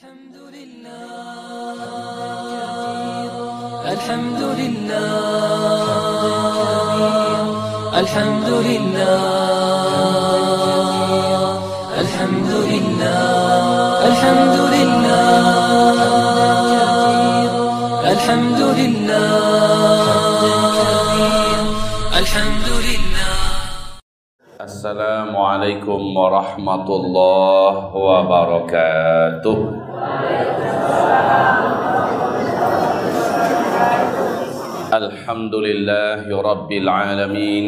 الحمد لله. الحمد لله. الحمد لله. الحمد لله. الحمد لله. الحمد لله. الحمد لله. السلام عليكم ورحمة الله وبركاته. الحمد لله رب العالمين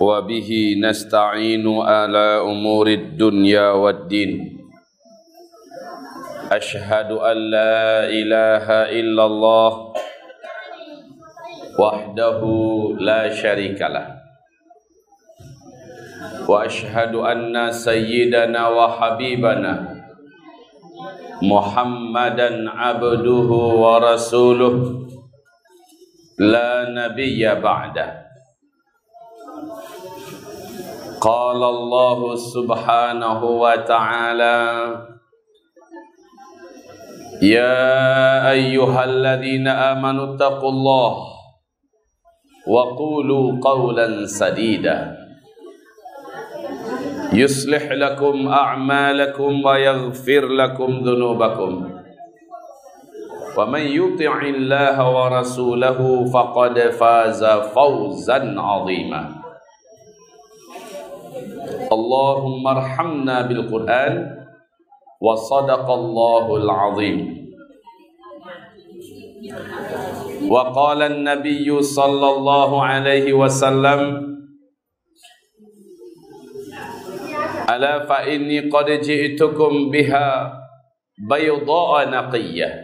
وبه نستعين على أمور الدنيا والدين. أشهد أن لا إله إلا الله وحده لا شريك له. وأشهد أن سيدنا وحبيبنا محمدا عبده ورسوله. لا نبي بعده. قال الله سبحانه وتعالى يا أيها الذين آمنوا اتقوا الله وقولوا قولا سديدا. يصلح لكم أعمالكم ويغفر لكم ذنوبكم. ومن يطع الله ورسوله فقد فاز فوزا عظيما. اللهم ارحمنا بالقرآن وصدق الله العظيم. وقال النبي صلى الله عليه وسلم ألا فإني قد جئتكم بها بيضاء نقية.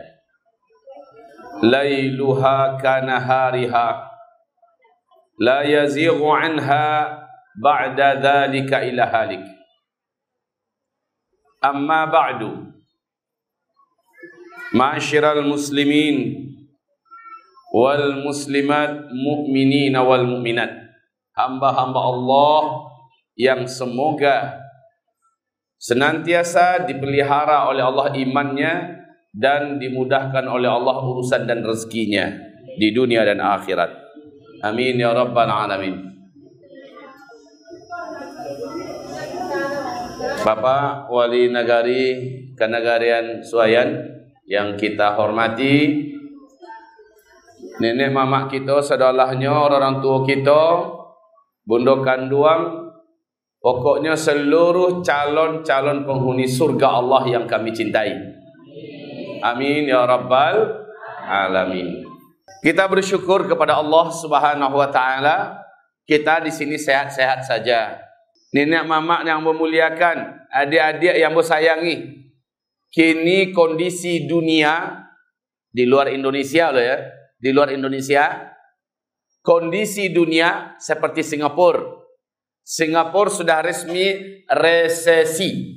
ليلها kanahariha la yazighu anha ba'da dhalika ila halik. Amma ba'du. Ma'asyiral muslimin wal muslimat mu'minin hamba-hamba Allah yang semoga senantiasa dipelihara oleh Allah imannya dan dimudahkan oleh Allah urusan dan rezekinya di dunia dan akhirat. Amin ya rabbal alamin. Bapak Wali Nagari Kenagarian Suayan yang kita hormati, nenek mamak kita, saudaranya, orang tua kita, bunda kandung, Pokoknya seluruh calon-calon penghuni surga Allah yang kami cintai. Amin ya rabbal alamin. Kita bersyukur kepada Allah Subhanahu wa taala. Kita di sini sehat-sehat saja. Nenek mamak yang memuliakan, adik-adik yang bersayangi. Kini kondisi dunia di luar Indonesia loh ya, di luar Indonesia kondisi dunia seperti Singapura Singapura sudah resmi resesi.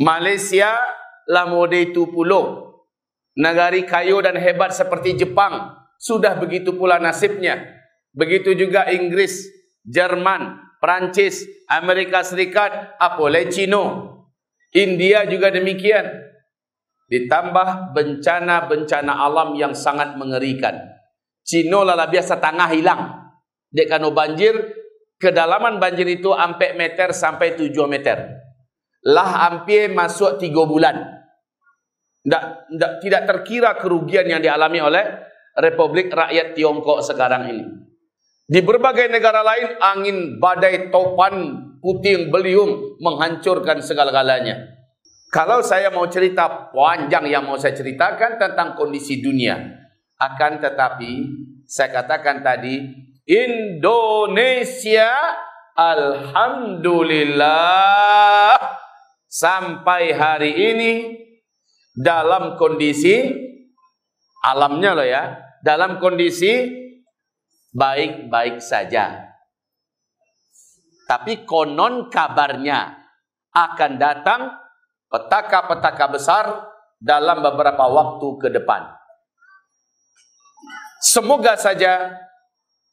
Malaysia lah mode itu pulau. Negari kayu dan hebat seperti Jepang sudah begitu pula nasibnya. Begitu juga Inggris, Jerman, Perancis, Amerika Serikat, apalagi Cina. India juga demikian. Ditambah bencana-bencana alam yang sangat mengerikan. Cina lah biasa tangah hilang. Dia kano banjir, kedalaman banjir itu sampai meter sampai 7 meter. Lah hampir masuk 3 bulan. Tidak, tidak, tidak terkira kerugian yang dialami oleh Republik Rakyat Tiongkok sekarang ini. Di berbagai negara lain, angin badai topan puting beliung menghancurkan segala-galanya. Kalau saya mau cerita panjang yang mau saya ceritakan tentang kondisi dunia. Akan tetapi, saya katakan tadi, Indonesia Alhamdulillah sampai hari ini dalam kondisi alamnya loh ya dalam kondisi baik-baik saja. Tapi konon kabarnya akan datang petaka-petaka besar dalam beberapa waktu ke depan. Semoga saja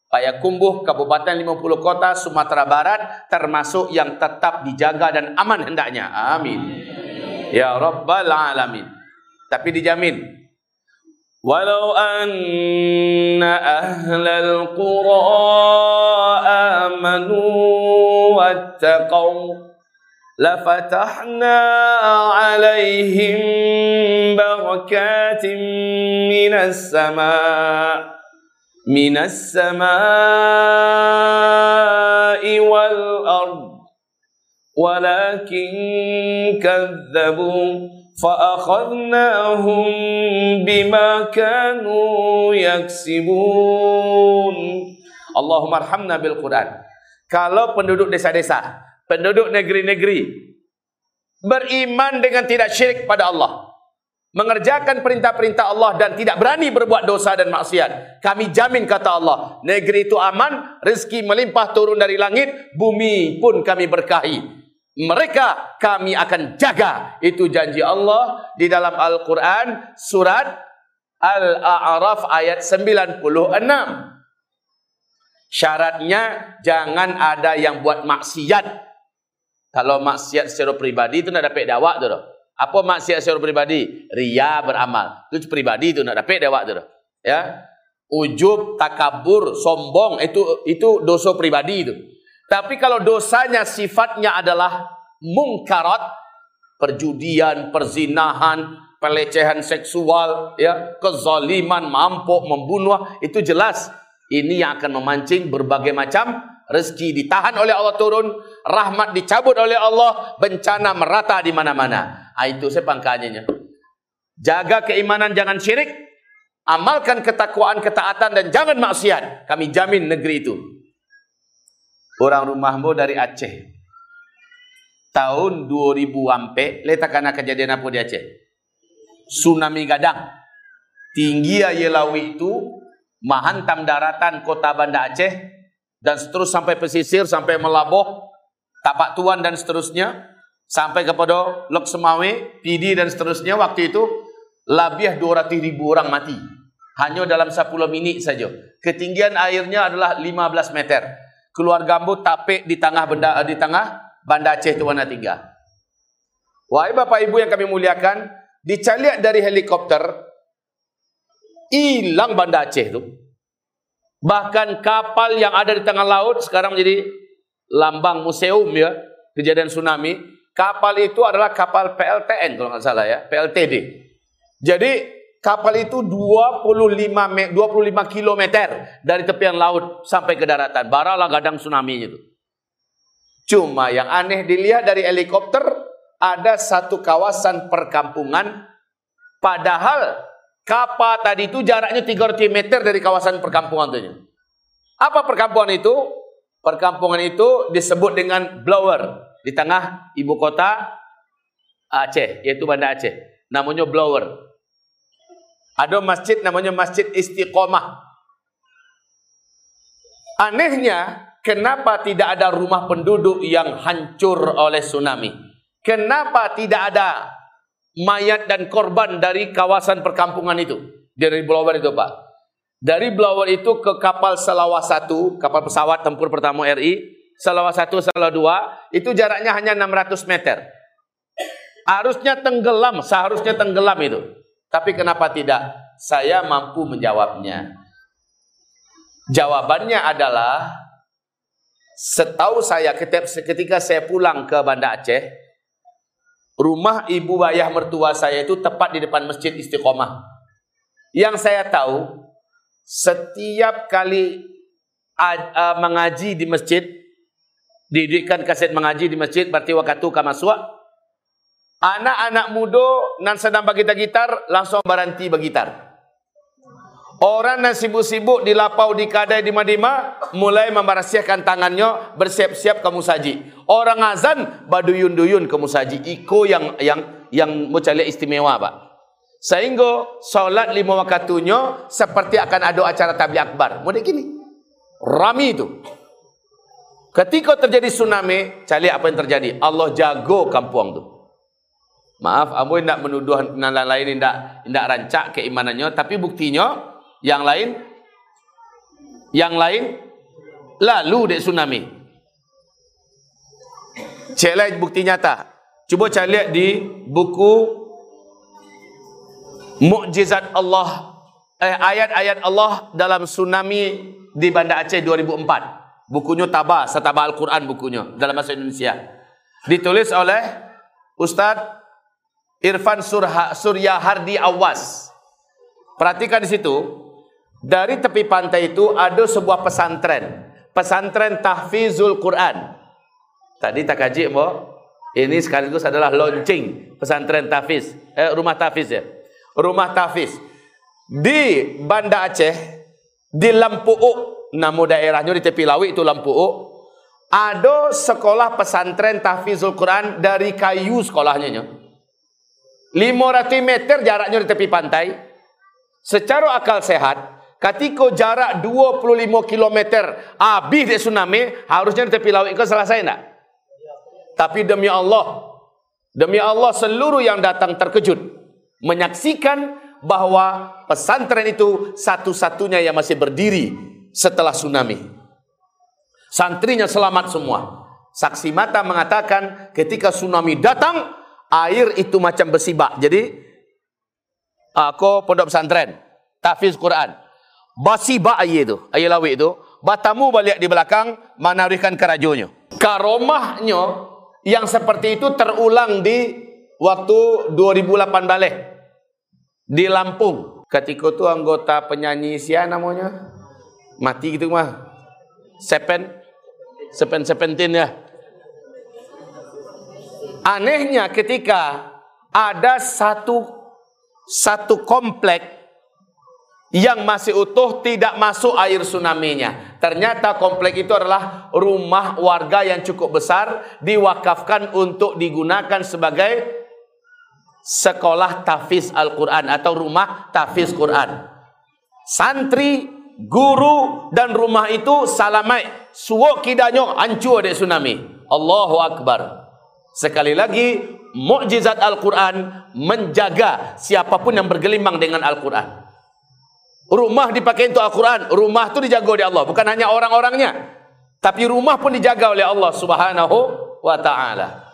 Payakumbuh, Kabupaten 50 Kota, Sumatera Barat termasuk yang tetap dijaga dan aman hendaknya. Amin. Ya Rabbal Alamin. Tapi dijamin. Walau anna ahlal qura amanu wattaqau lafatahna alaihim barakatim minas sama' minas sama'i wal ard walakin kadzabu فأخذناهم بما كانوا يكسبون اللهم ارحمنا بالقرآن kalau penduduk desa-desa penduduk negeri-negeri beriman dengan tidak syirik pada Allah mengerjakan perintah-perintah Allah dan tidak berani berbuat dosa dan maksiat kami jamin kata Allah negeri itu aman rezeki melimpah turun dari langit bumi pun kami berkahi mereka kami akan jaga. Itu janji Allah di dalam Al-Quran surat Al-A'raf ayat 96. Syaratnya jangan ada yang buat maksiat. Kalau maksiat secara pribadi itu nak dapat dakwah tu. Apa maksiat secara pribadi? Ria beramal. Itu pribadi itu nak dapat dakwah tu. Ya. Ujub, takabur, sombong itu itu dosa pribadi itu. Tapi kalau dosanya sifatnya adalah mungkarat, perjudian, perzinahan, pelecehan seksual, ya, kezaliman, mampuk, membunuh, itu jelas ini yang akan memancing berbagai macam rezeki ditahan oleh Allah turun, rahmat dicabut oleh Allah, bencana merata di mana-mana. Ah itu sepangkanya. Jaga keimanan jangan syirik, amalkan ketakwaan, ketaatan dan jangan maksiat. Kami jamin negeri itu. Orang rumahmu dari Aceh. Tahun 2000 ampe, letakkan kejadian apa di Aceh? Tsunami gadang. Tinggi Ayelawi itu menghantam daratan kota Banda Aceh dan seterus sampai pesisir sampai Melaboh, Tapak Tuan dan seterusnya sampai kepada Lok Semawe, Pidi dan seterusnya waktu itu lebih 200 ribu orang mati hanya dalam 10 minit saja. Ketinggian airnya adalah 15 meter. Keluar gambut tapik di tengah benda di tengah Banda Aceh itu warna tiga. Wahai Bapak Ibu yang kami muliakan, dicaliak dari helikopter, hilang Banda Aceh itu. Bahkan kapal yang ada di tengah laut sekarang menjadi lambang museum ya, kejadian tsunami. Kapal itu adalah kapal PLTN kalau nggak salah ya, PLTD. Jadi kapal itu 25 25 km dari tepian laut sampai ke daratan. Baralah gadang tsunami itu. Cuma yang aneh dilihat dari helikopter ada satu kawasan perkampungan padahal kapal tadi itu jaraknya 300 meter dari kawasan perkampungan itu. Apa perkampungan itu? Perkampungan itu disebut dengan blower di tengah ibu kota Aceh, yaitu Banda Aceh. Namanya blower. Ada masjid namanya Masjid Istiqomah. Anehnya, kenapa tidak ada rumah penduduk yang hancur oleh tsunami? Kenapa tidak ada mayat dan korban dari kawasan perkampungan itu? Dari blower itu, Pak. Dari blower itu ke kapal Selawat 1, kapal pesawat tempur pertama RI, Selawat 1, Selawat 2, itu jaraknya hanya 600 meter. Harusnya tenggelam, seharusnya tenggelam itu. Tapi kenapa tidak? Saya mampu menjawabnya. Jawabannya adalah setahu saya ketika saya pulang ke Banda Aceh, rumah ibu ayah mertua saya itu tepat di depan Masjid Istiqomah. Yang saya tahu, setiap kali mengaji di masjid, didirikan kaset mengaji di masjid, berarti waktu kamaswa, Anak-anak muda nan sedang bagi gitar langsung berhenti bergitar. Orang yang sibuk-sibuk di lapau, di kadai, di madima mulai membersihkan tangannya bersiap-siap ke musaji. Orang azan baduyun-duyun ke musaji. Iko yang yang yang mucalia istimewa, Pak. Sehingga solat lima waktunya seperti akan ada acara tabligh akbar. Mudah gini. Rami itu. Ketika terjadi tsunami, cari apa yang terjadi? Allah jago kampung tu. Maaf, amu tidak menuduh yang lain tidak tidak rancak keimanannya, tapi buktinya yang lain yang lain lalu dek tsunami. Cek lain bukti nyata. Cuba cari lihat di buku Mukjizat Allah eh, ayat-ayat Allah dalam tsunami di Banda Aceh 2004. Bukunya Tabah, Setabah Al-Quran bukunya dalam bahasa Indonesia. Ditulis oleh Ustaz Irfan Surha, Surya Hardi Awas. Perhatikan di situ, dari tepi pantai itu ada sebuah pesantren. Pesantren Tahfizul Quran. Tadi tak kaji, Mbak. Ini sekaligus adalah launching pesantren Tahfiz. Eh, rumah Tahfiz ya. Rumah Tahfiz. Di Banda Aceh, di Lampuuk, nama daerahnya di tepi laut itu Lampuuk, ada sekolah pesantren Tahfizul Quran dari kayu sekolahnya. 500 meter jaraknya di tepi pantai. Secara akal sehat, ketika jarak 25 km habis di tsunami, harusnya di tepi laut itu selesai tak? Tapi demi Allah, demi Allah seluruh yang datang terkejut menyaksikan bahawa pesantren itu satu-satunya yang masih berdiri setelah tsunami. Santrinya selamat semua. Saksi mata mengatakan ketika tsunami datang, air itu macam besi bak. Jadi aku pondok pesantren, tahfiz Quran. Basi ba air itu, air lawik itu, batamu balik di belakang menarikan kerajonya. Karomahnya yang seperti itu terulang di waktu 2008 balik di Lampung. Ketika itu anggota penyanyi sia namanya mati gitu mah. Sepen Sepen Sepentin ya. Anehnya ketika ada satu satu komplek yang masih utuh tidak masuk air tsunami-nya. Ternyata komplek itu adalah rumah warga yang cukup besar diwakafkan untuk digunakan sebagai sekolah tahfiz Al-Quran atau rumah tahfiz Quran. Santri, guru dan rumah itu salamai. Suwok kidanyo hancur dari tsunami. Allahu Akbar. Sekali lagi, mukjizat Al-Quran menjaga siapa pun yang bergelimang dengan Al-Quran. Rumah dipakai untuk Al-Quran. Rumah itu dijaga oleh Allah. Bukan hanya orang-orangnya. Tapi rumah pun dijaga oleh Allah subhanahu wa ta'ala.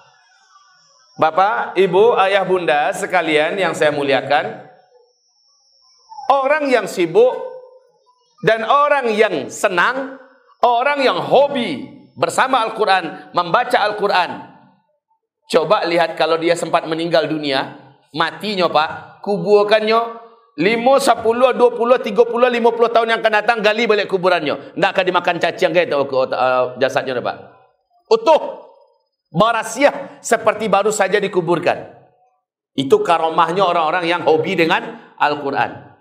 Bapak, ibu, ayah, bunda sekalian yang saya muliakan. Orang yang sibuk dan orang yang senang. Orang yang hobi bersama Al-Quran. Membaca Al-Quran. Coba lihat kalau dia sempat meninggal dunia, matinya Pak, kuburkannya 5, 10, 20, 30, 50 tahun yang akan datang gali balik kuburannya. Tak akan dimakan cacing ke uh, jasadnya Pak. Utuh. Berasiah seperti baru saja dikuburkan. Itu karomahnya orang-orang yang hobi dengan Al-Quran.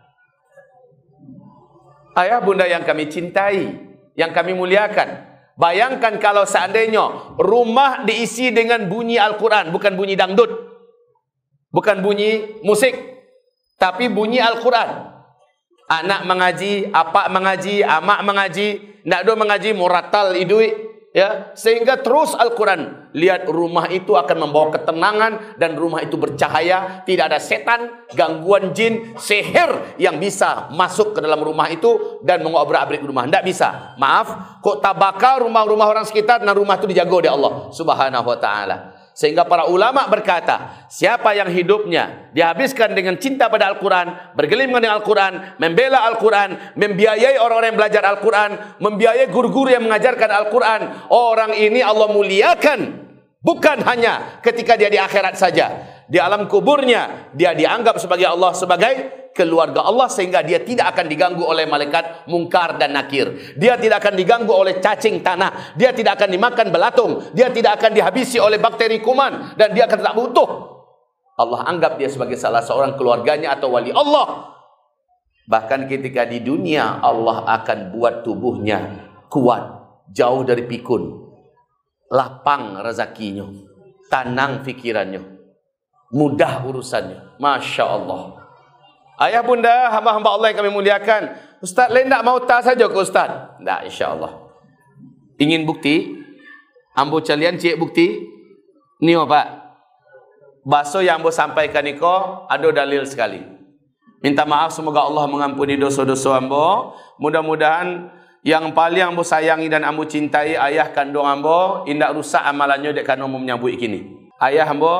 Ayah bunda yang kami cintai, yang kami muliakan. Bayangkan kalau seandainya rumah diisi dengan bunyi Al-Quran, bukan bunyi dangdut. Bukan bunyi musik. Tapi bunyi Al-Quran. Anak mengaji, apak mengaji, amak mengaji, nak do mengaji, muratal idui. Ya, sehingga terus Al-Quran. Lihat rumah itu akan membawa ketenangan dan rumah itu bercahaya. Tidak ada setan, gangguan jin, seher yang bisa masuk ke dalam rumah itu dan mengobrak-abrik rumah. Tidak bisa. Maaf, kok tabaka rumah-rumah orang sekitar dan rumah itu dijaga oleh Allah subhanahu wa ta'ala. Sehingga para ulama berkata, siapa yang hidupnya dihabiskan dengan cinta pada Al-Quran, bergelimang dengan Al-Quran, membela Al-Quran, membiayai orang-orang yang belajar Al-Quran, membiayai guru-guru yang mengajarkan Al-Quran, orang ini Allah muliakan. Bukan hanya ketika dia di akhirat saja. Di alam kuburnya, dia dianggap sebagai Allah sebagai keluarga Allah sehingga dia tidak akan diganggu oleh malaikat mungkar dan nakir. Dia tidak akan diganggu oleh cacing tanah. Dia tidak akan dimakan belatung. Dia tidak akan dihabisi oleh bakteri kuman dan dia akan tetap utuh. Allah anggap dia sebagai salah seorang keluarganya atau wali Allah. Bahkan ketika di dunia Allah akan buat tubuhnya kuat, jauh dari pikun. Lapang rezakinya, tanang fikirannya, mudah urusannya. Masya Allah. Ayah bunda, hamba-hamba Allah yang kami muliakan. Ustaz lain tak mau tak saja ke Ustaz? Tak, insya Allah. Ingin bukti? Ambo calian cik bukti? Ni apa? Baso yang ambo sampaikan niko ada dalil sekali. Minta maaf semoga Allah mengampuni dosa-dosa ambo. Mudah-mudahan yang paling ambo sayangi dan ambo cintai ayah kandung ambo indak rusak amalannya dek kanu menyambut kini. Ayah ambo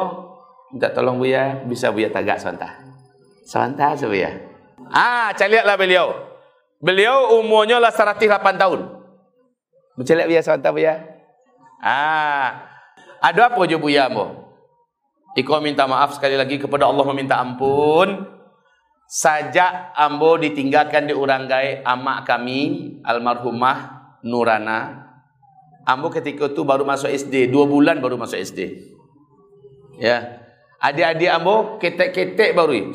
minta tolong Buya, bisa Buya tagak sebentar. Sebentar Buya. Ah, cari lihatlah beliau. Beliau umurnya lah 108 tahun. Lihat Buya sebentar Buya. Ah, ada apa je Buya ambo? Iko minta maaf sekali lagi kepada Allah meminta ampun. Sajak ambo ditinggalkan di Uranggai amak kami almarhumah Nurana. Ambo ketika itu baru masuk SD, dua bulan baru masuk SD. Ya. Adik-adik ambo ketek-ketek baru.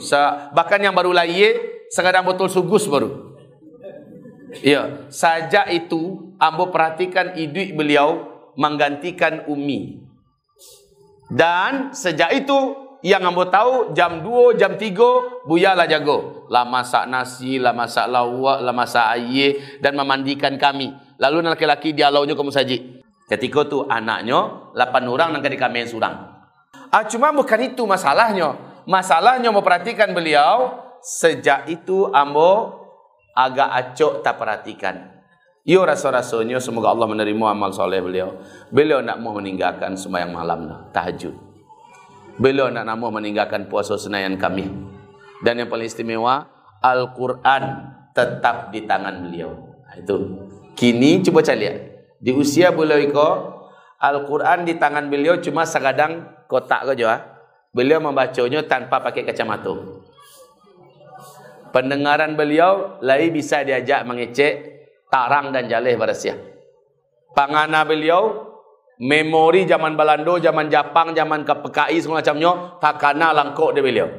Bahkan yang baru lahir sekadang botol sugus baru. Ya, sajak itu ambo perhatikan hidup beliau menggantikan Umi. Dan sejak itu yang ambo tahu jam 2, jam 3 Buya lah jago. Lah masak nasi, lah masak lawak, lah masak air dan memandikan kami. Lalu laki-laki dialognya ke musajid. Ketika tu anaknya 8 orang nak kami surang. Ah, cuma bukan itu masalahnya. Masalahnya mau perhatikan beliau sejak itu ambo agak acok tak perhatikan. Yo rasa-rasanya semoga Allah menerima amal soleh beliau. Beliau nak mau meninggalkan sembahyang malam tahajud. Beliau nak mau meninggalkan puasa senayan kami. Dan yang paling istimewa Al-Quran tetap di tangan beliau. Itu. Kini coba cari lihat. Di usia beliau itu Al-Quran di tangan beliau cuma sekadang kotak saja. Ah. Beliau membacanya tanpa pakai kacamata. Pendengaran beliau lain bisa diajak mengecek tarang dan jaleh barasia. Pangana beliau memori zaman Balando, zaman Jepang, zaman KPKI semua macamnya takana langkok dia beliau.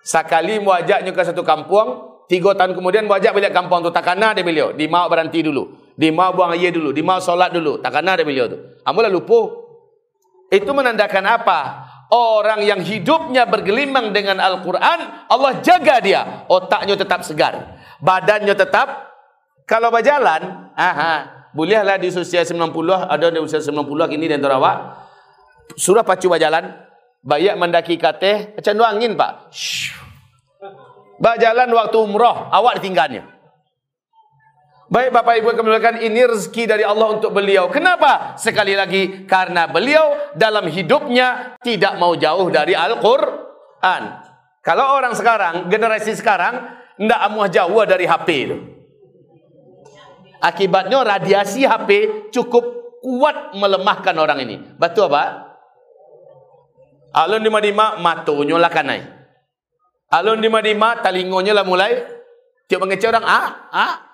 Sekali muajaknya ke satu kampung, tiga tahun kemudian muajak balik kampung tu takana dia beliau. Di mau berhenti dulu. Di mau buang air dulu, di mau solat dulu. Takana dia beliau tu. Amulah lupa. Itu menandakan apa? Orang yang hidupnya bergelimang dengan Al-Quran, Allah jaga dia. Otaknya tetap segar. Badannya tetap, kalau berjalan, aha, bolehlah di usia 90, ada di usia 90 ini dan terawak. Surah pacu berjalan, banyak mendaki kateh, macam angin pak. Berjalan waktu umrah, awak ditinggalnya. Baik Bapak Ibu kemuliaan ini rezeki dari Allah untuk beliau. Kenapa? Sekali lagi karena beliau dalam hidupnya tidak mau jauh dari Al-Qur'an. Kalau orang sekarang, generasi sekarang tidak amuah jauh dari HP. Akibatnya radiasi HP cukup kuat melemahkan orang ini. Betul apa? Alun di madima matonya lah kanai. Alun di madima talingonya lah mulai tiap mengecek orang ah ah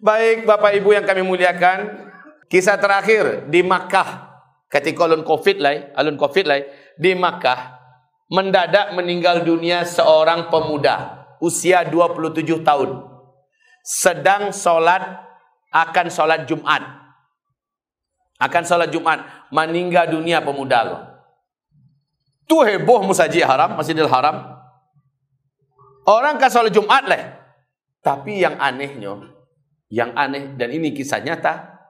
Baik Bapak Ibu yang kami muliakan, kisah terakhir di Makkah ketika alun Covid lah, alun Covid lah di Makkah mendadak meninggal dunia seorang pemuda usia 27 tahun. Sedang solat akan solat Jumat. Akan solat Jumat meninggal dunia pemuda Allah. Tu heboh musajid haram, Masjidil Haram. Orang kan solat Jumat lah. Tapi yang anehnya, yang aneh dan ini kisah nyata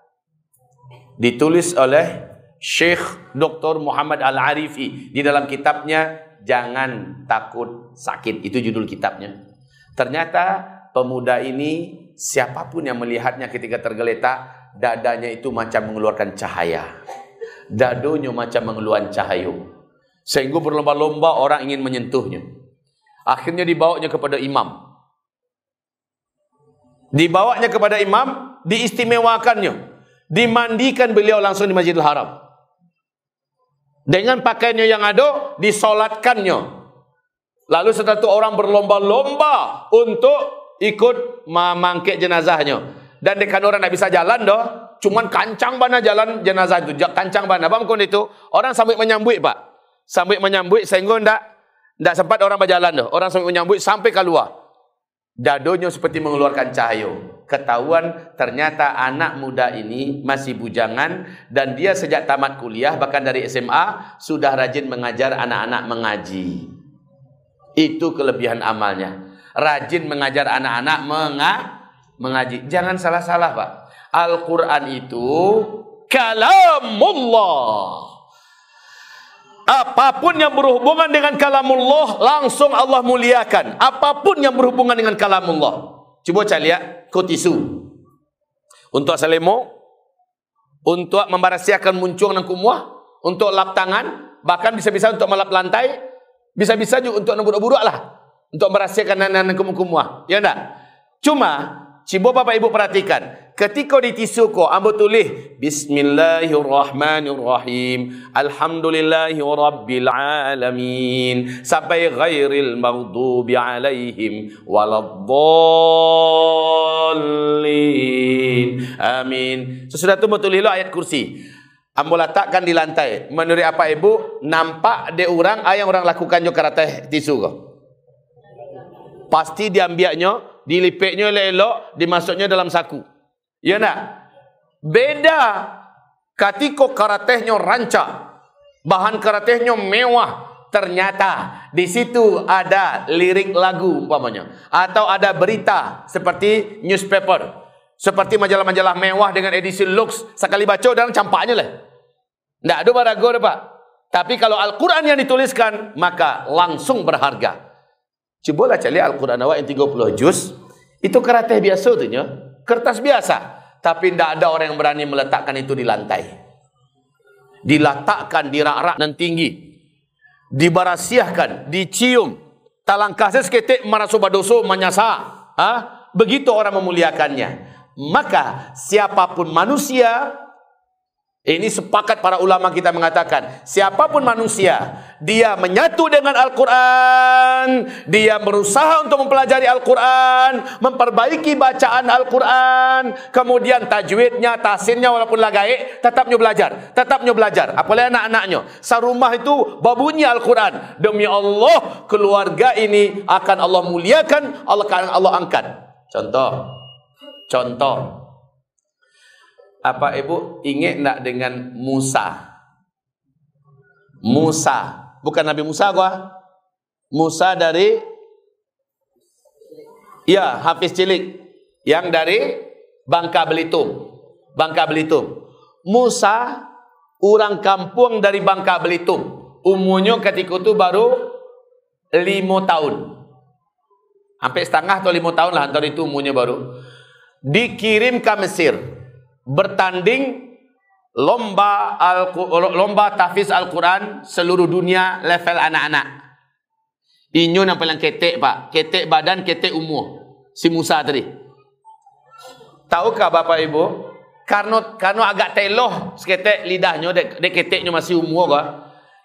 ditulis oleh Syekh Dr. Muhammad Al-Arifi di dalam kitabnya Jangan Takut Sakit. Itu judul kitabnya. Ternyata pemuda ini siapa pun yang melihatnya ketika tergeletak, dadanya itu macam mengeluarkan cahaya. Dadonya macam mengeluarkan cahaya. Sehingga berlomba-lomba orang ingin menyentuhnya. Akhirnya dibawanya kepada imam. Dibawanya kepada imam, diistimewakannya. Dimandikan beliau langsung di Masjidil Haram. Dengan pakaiannya yang ada, disolatkannya. Lalu setelah itu orang berlomba-lomba untuk ikut memangkik jenazahnya. Dan dekan orang tidak bisa jalan doh, cuman kancang mana jalan jenazah itu, kancang mana. Apa mungkin itu? Orang sambil menyambut pak, sambil menyambut sehingga tidak tidak sempat orang berjalan doh. Orang sambil menyambut sampai keluar dadonya seperti mengeluarkan cahaya. Ketahuan ternyata anak muda ini masih bujangan dan dia sejak tamat kuliah bahkan dari SMA sudah rajin mengajar anak-anak mengaji. Itu kelebihan amalnya. Rajin mengajar anak-anak menga mengaji. Jangan salah-salah, Pak. Al-Qur'an itu kalamullah. Apa pun yang berhubungan dengan kalamullah langsung Allah muliakan. Apa pun yang berhubungan dengan kalamullah. Cuba saya lihat kotisu. Untuk selemo, untuk membarasiakan muncung dan kumuah, untuk lap tangan, bahkan bisa-bisa untuk melap lantai, bisa-bisa juga untuk nembur-buruk lah. Untuk merahsiakan anak-anak kumuh-kumuh. Ya enggak? Cuma, Cibo Bapak Ibu perhatikan. Ketika di tisu ko, ambo tulis Bismillahirrahmanirrahim. Alhamdulillahi rabbil alamin. Sampai ghairil maghdubi alaihim waladdallin. Amin. Sesudah itu betul lo ayat kursi. Ambo letakkan di lantai. Menurut apa ibu, nampak de orang, ayang orang lakukan jo karate tisu ko. Pasti diambilnya, dilipeknya elok, dimasuknya dalam saku. Ya nak? Beda ketika karatehnya rancak. Bahan karatehnya mewah. Ternyata di situ ada lirik lagu umpamanya atau ada berita seperti newspaper, seperti majalah-majalah mewah dengan edisi lux sekali baca dan campaknya lah. Tidak ada barago Pak. Tapi kalau Al-Quran yang dituliskan maka langsung berharga. Cubalah cari Al-Quran awak yang 30 juz. Itu karateh biasa tu nya. Kertas biasa. Tapi tidak ada orang yang berani meletakkan itu di lantai. Diletakkan di rak-rak dan tinggi. Dibarasiahkan, dicium. Talangkah seketik marasubadoso menyasa. Ha? Begitu orang memuliakannya. Maka siapa pun manusia ini sepakat para ulama kita mengatakan, siapa pun manusia, dia menyatu dengan Al-Quran, dia berusaha untuk mempelajari Al-Quran, memperbaiki bacaan Al-Quran, kemudian tajwidnya, tahsinnya walaupun lagai, tetapnya belajar, tetapnya belajar. Apalagi anak-anaknya. Sarumah itu babunyi Al-Quran. Demi Allah, keluarga ini akan Allah muliakan, Allah akan Allah angkat. Contoh, contoh, apa ibu ingat nak dengan Musa? Musa, bukan Nabi Musa gua. Musa dari Ya, Hafiz Cilik yang dari Bangka Belitung. Bangka Belitung. Musa orang kampung dari Bangka Belitung. Umurnya ketika itu baru lima tahun. Sampai setengah atau lima tahun lah antara itu umurnya baru. Dikirim ke Mesir bertanding lomba al lomba tahfiz Al-Quran seluruh dunia level anak-anak. Inyo yang paling ketek pak, ketek badan, ketek umur. Si Musa tadi. Tahukah Bapak Ibu? Karena karena agak teloh seketek lidahnya, dek, dek keteknya masih umur kah?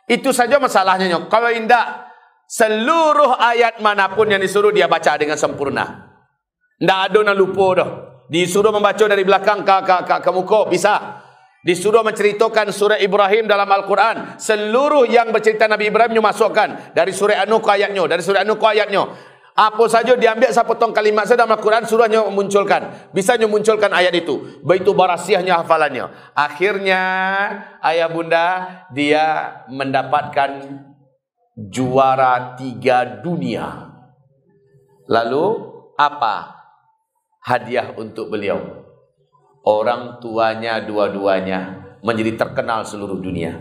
Itu saja masalahnya. Kalau indah seluruh ayat mana pun yang disuruh dia baca dengan sempurna. Tidak ada yang lupa dah. Disuruh membaca dari belakang ke, ke, ke, ke muka, bisa. Disuruh menceritakan surah Ibrahim dalam Al-Quran. Seluruh yang bercerita Nabi Ibrahim masukkan. Dari surah ke ayatnya. Dari surah ke ayatnya. Apa saja diambil sepotong kalimat saja dalam Al-Quran, surahnya memunculkan. Bisa munculkan ayat itu. Begitu barasiahnya hafalannya. Akhirnya, ayah bunda, dia mendapatkan juara tiga dunia. Lalu, apa hadiah untuk beliau. Orang tuanya dua-duanya menjadi terkenal seluruh dunia.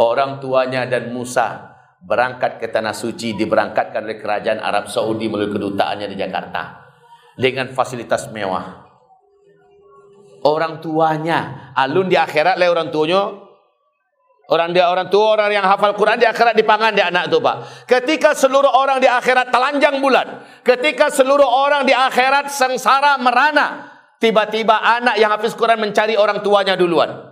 Orang tuanya dan Musa berangkat ke tanah suci diberangkatkan oleh kerajaan Arab Saudi melalui kedutaannya di Jakarta dengan fasilitas mewah. Orang tuanya alun di akhirat le orang tuanya Orang dia orang tua, orang yang hafal Quran di akhirat dipangan dia anak tu pak. Ketika seluruh orang di akhirat telanjang bulan, ketika seluruh orang di akhirat sengsara merana, tiba-tiba anak yang hafiz Quran mencari orang tuanya duluan.